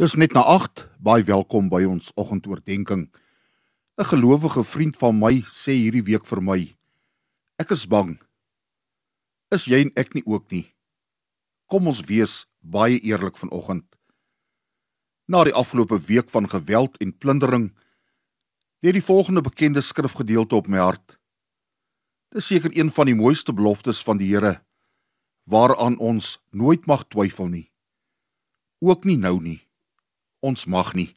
Dis net na 8. Baie welkom by ons oggendoordenkings. 'n Gelowige vriend van my sê hierdie week vir my: Ek is bang. Is jy en ek nie ook nie? Kom ons wees baie eerlik vanoggend. Na die afgelope week van geweld en plundering, lê die volgende bekende skrifgedeelte op my hart. Dis seker een van die mooiste beloftes van die Here waaraan ons nooit mag twyfel nie. Ook nie nou nie. Ons mag nie.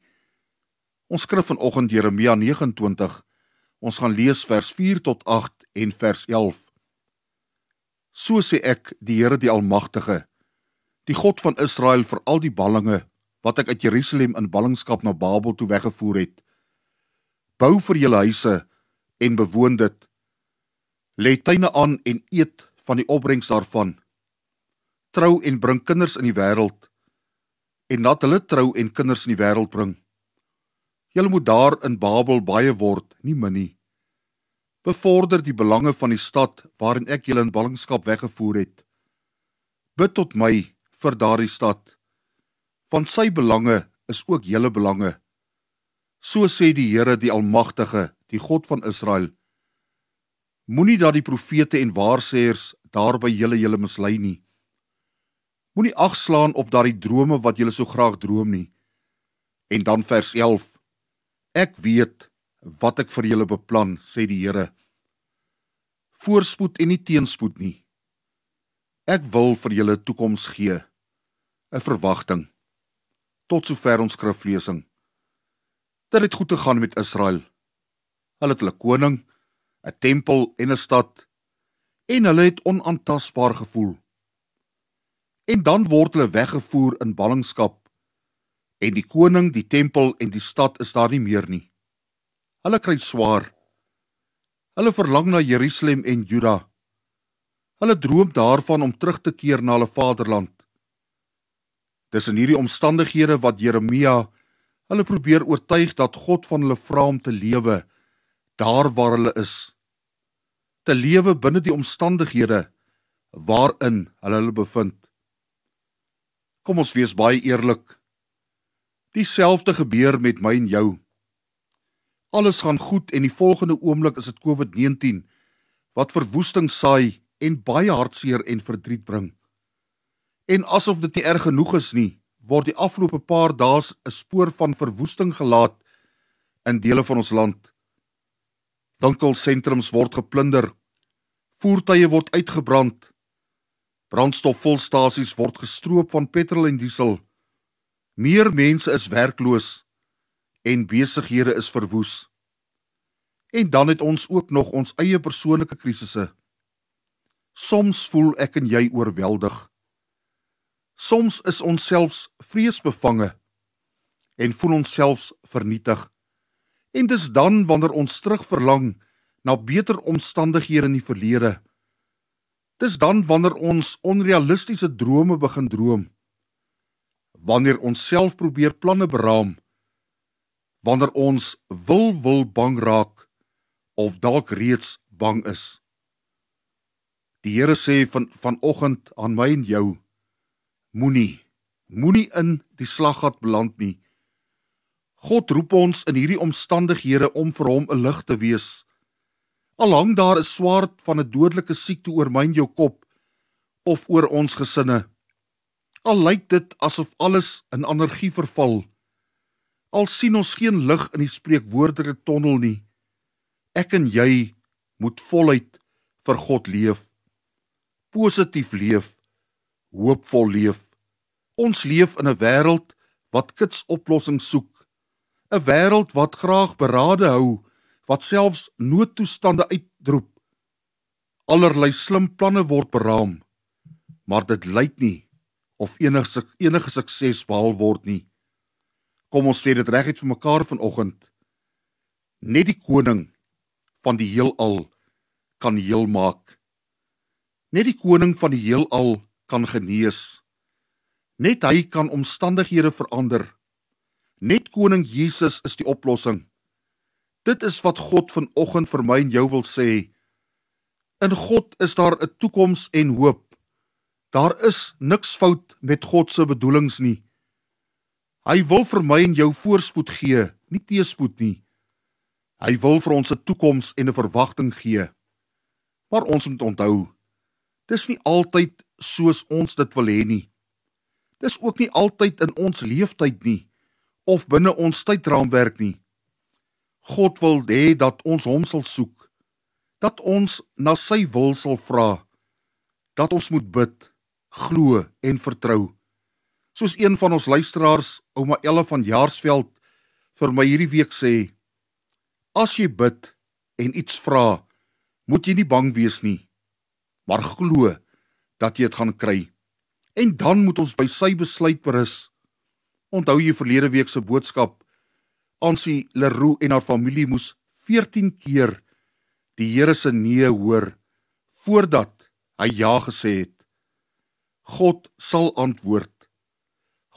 Ons skrif vanoggend Jeremia 29. Ons gaan lees vers 4 tot 8 en vers 11. So sê ek, die Here die Almagtige, die God van Israel vir al die ballinge wat ek uit Jerusalem in ballingskap na Babel toe weggevoer het. Bou vir julle huise en bewoon dit. Lê tuine aan en eet van die opbrengs daarvan. Trou en bring kinders in die wêreld en laat hulle trou en kinders in die wêreld bring. Julle moet daar in Babel baie word, nie min nie. Bevorder die belange van die stad waarin ek julle in ballingskap weggevoer het. Bid tot my vir daardie stad. Van sy belange is ook julle belange. So sê die Here die Almagtige, die God van Israel. Moenie dat die profete en waarsêers daarby julle julle mislei nie. Moenie agslaan op daardie drome wat julle so graag droom nie. En dan vers 11. Ek weet wat ek vir julle beplan, sê die Here. Voorspoed en nie teenspoed nie. Ek wil vir julle toekoms gee, 'n verwagting. Tot sover ons skriflesing. Dit het goed gegaan met Israel. Hulle het hulle koning, 'n tempel en 'n stad en hulle het onaantastbaar gevoel en dan word hulle weggevoer in ballingskap en die koning, die tempel en die stad is daar nie meer nie. Hulle kry swaar. Hulle verlang na Jerusalem en Juda. Hulle droom daarvan om terug te keer na hulle vaderland. Dis in hierdie omstandighede wat Jeremia hulle probeer oortuig dat God van hulle vra om te lewe daar waar hulle is. Te lewe binne die omstandighede waarin hulle hulle bevind. Kom ons wees baie eerlik. Dieselfde gebeur met my en jou. Alles gaan goed en die volgende oomblik is dit COVID-19 wat verwoesting saai en baie hartseer en verdriet bring. En asof dit nie erg genoeg is nie, word die afgelope paar dae 'n spoor van verwoesting gelaat in dele van ons land. Winkelsentrums word geplunder. Voertuie word uitgebrand. Brandstofvolstasies word gestroop van petrol en diesel. Meer mense is werkloos en besighede is verwoes. En dan het ons ook nog ons eie persoonlike krisisse. Soms voel ek en jy oorweldig. Soms is ons selfs vreesbevange en voel ons selfs vernietig. En dis dan wanneer ons terugverlang na beter omstandighede in die verlede Dis dan wanneer ons onrealistiese drome begin droom. Wanneer ons self probeer planne beraam. Wanneer ons wil wil bang raak of dalk reeds bang is. Die Here sê van vanoggend aan my en jou moenie moenie in die slaggat beland nie. God roep ons in hierdie omstandighede om vir hom 'n lig te wees. Al hang daar 'n swaard van 'n dodelike siekte oor my en jou kop of oor ons gesinne. Al lyk dit asof alles in energie verval. Al sien ons geen lig in die spreekwoordelike tonnel nie. Ek en jy moet voluit vir God leef. Positief leef. Hoopvol leef. Ons leef in 'n wêreld wat kits oplossings soek. 'n Wêreld wat graag berade hou wat selfs noodtoestande uitroep. Allerlei slim planne word beraam, maar dit lyk nie of enige enige sukses behaal word nie. Kom ons sê dit reguit vir mekaar vanoggend. Net die koning van die heelal kan heel maak. Net die koning van die heelal kan genees. Net hy kan omstandighede verander. Net koning Jesus is die oplossing. Dit is wat God vanoggend vir my en jou wil sê. In God is daar 'n toekoms en hoop. Daar is niks fout met God se bedoelings nie. Hy wil vir my en jou voorspoed gee, nie teëspoed nie. Hy wil vir ons 'n toekoms en 'n verwagting gee. Maar ons moet onthou, dis nie altyd soos ons dit wil hê nie. Dis ook nie altyd in ons leeftyd nie of binne ons tydraamwerk nie. God wil hê dat ons hom sal soek, dat ons na sy wil sal vra, dat ons moet bid, glo en vertrou. Soos een van ons luisteraars, ouma Elle van Jaarsveld, vir my hierdie week sê, as jy bid en iets vra, moet jy nie bang wees nie, maar glo dat jy dit gaan kry. En dan moet ons by sy besluit berus. Onthou jy verlede week se boodskap? Ansie Leroux en haar familie moes 14 keer die Here se nee hoor voordat hy ja gesê het. God sal antwoord.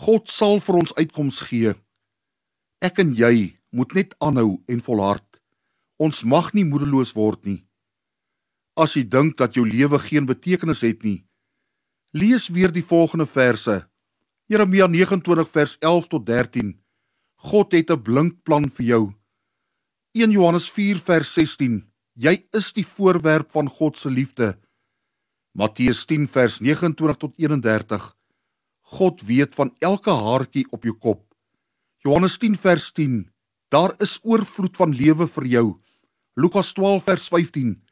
God sal vir ons uitkoms gee. Ek en jy moet net aanhou en volhard. Ons mag nie moedeloos word nie. As jy dink dat jou lewe geen betekenis het nie, lees weer die volgende verse. Jeremia 29 vers 11 tot 13. God het 'n blink plan vir jou. 1 Johannes 4 vers 16. Jy is die voorwerp van God se liefde. Matteus 10 vers 29 tot 31. God weet van elke haartjie op jou kop. Johannes 10 vers 10. Daar is oorvloed van lewe vir jou. Lukas 12 vers 15.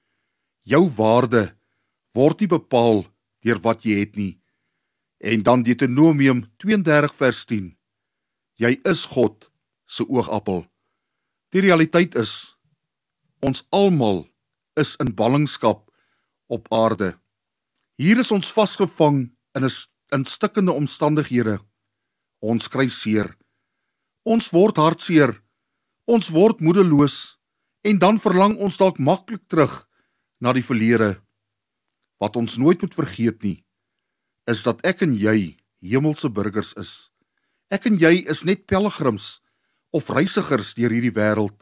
Jou waarde word nie bepaal deur wat jy het nie. En dan Deuteronomium 32 vers 10. Jy is God se oogappel. Die realiteit is ons almal is in ballingskap op aarde. Hier is ons vasgevang in 'n in stikkende omstandighede. Ons kry seer. Ons word hartseer. Ons word moedeloos en dan verlang ons dalk maklik terug na die verlede. Wat ons nooit moet vergeet nie, is dat ek en jy hemelse burgers is. Ek en jy is net pelgrims of reisigers deur hierdie wêreld.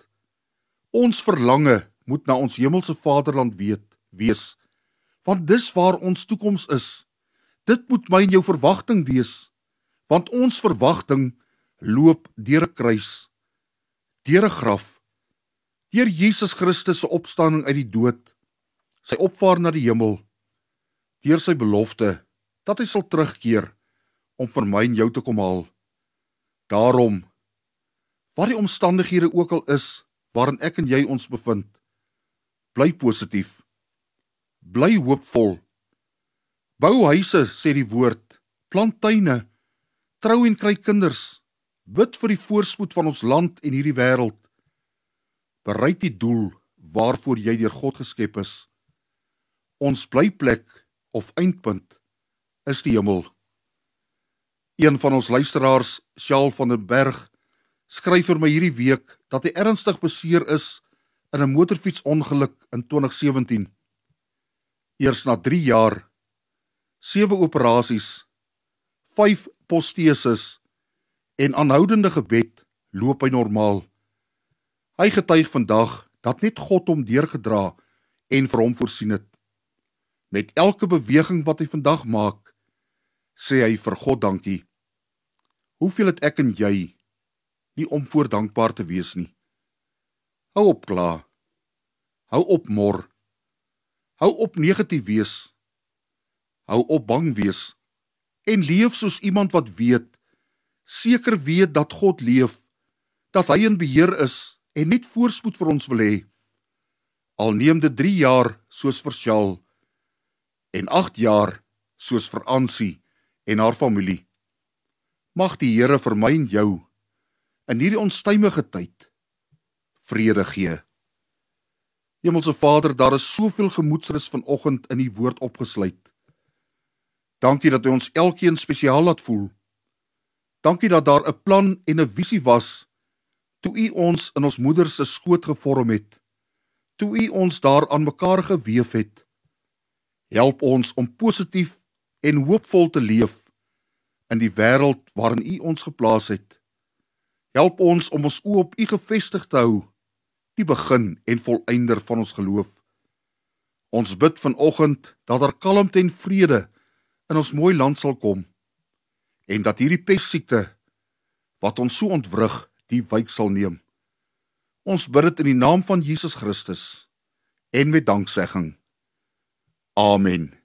Ons verlange moet na ons hemelse vaderland weet, wees, want dis waar ons toekoms is. Dit moet my en jou verwagting wees, want ons verwagting loop deur 'n kruis, deur 'n graf Deur Jesus Christus se opstanding uit die dood, sy opvaar na die hemel, deur sy belofte dat hy sal terugkeer om vir my en jou te kom haal. Daarom wat die omstandighede ook al is waarin ek en jy ons bevind, bly positief. Bly hoopvol. Bou huise, sê die woord, plant tuine, trou en kry kinders. Bid vir die voorspoed van ons land en hierdie wêreld bereik die doel waarvoor jy deur God geskep is. Ons blyplek of eindpunt is die hemel. Een van ons luisteraars, Shaal van der Berg, skryf vir my hierdie week dat hy ernstig beseer is in 'n motorfietsongeluk in 2017. Eers na 3 jaar, 7 operasies, 5 posteses en aanhoudende gebed loop hy normaal. Hy getuig vandag dat net God hom deurgedra en vir hom voorsien het. Met elke beweging wat hy vandag maak, sê hy vir God dankie. Hoeveel het ek en jy nie om voor dankbaar te wees nie. Hou op kla. Hou op mor. Hou op negatief wees. Hou op bang wees en leef soos iemand wat weet seker weet dat God leef, dat hy in beheer is en net voorspoed vir ons wil hê. Al neem dit 3 jaar soos vir Shaal en 8 jaar soos vir Ansie en haar familie. Mag die Here vir my en jou in hierdie onstuimige tyd vrede gee. Hemelse Vader, daar is soveel gemoedsrus vanoggend in u woord opgesluit. Dankie dat u ons elkeen spesiaal laat voel. Dankie dat daar 'n plan en 'n visie was toe u ons in ons moeder se skoot gevorm het, toe u ons daar aan mekaar gewewe het. Help ons om positief en hoopvol te leef in die wêreld waarin u ons geplaas het. Help ons om ons oë op u gefestig te hou, die begin en volëinder van ons geloof. Ons bid vanoggend dat daar kalmte en vrede in ons mooi land sal kom en dat hierdie pessiekte wat ons so ontwrig die wyk sal neem. Ons bid dit in die naam van Jesus Christus en met danksegging. Amen.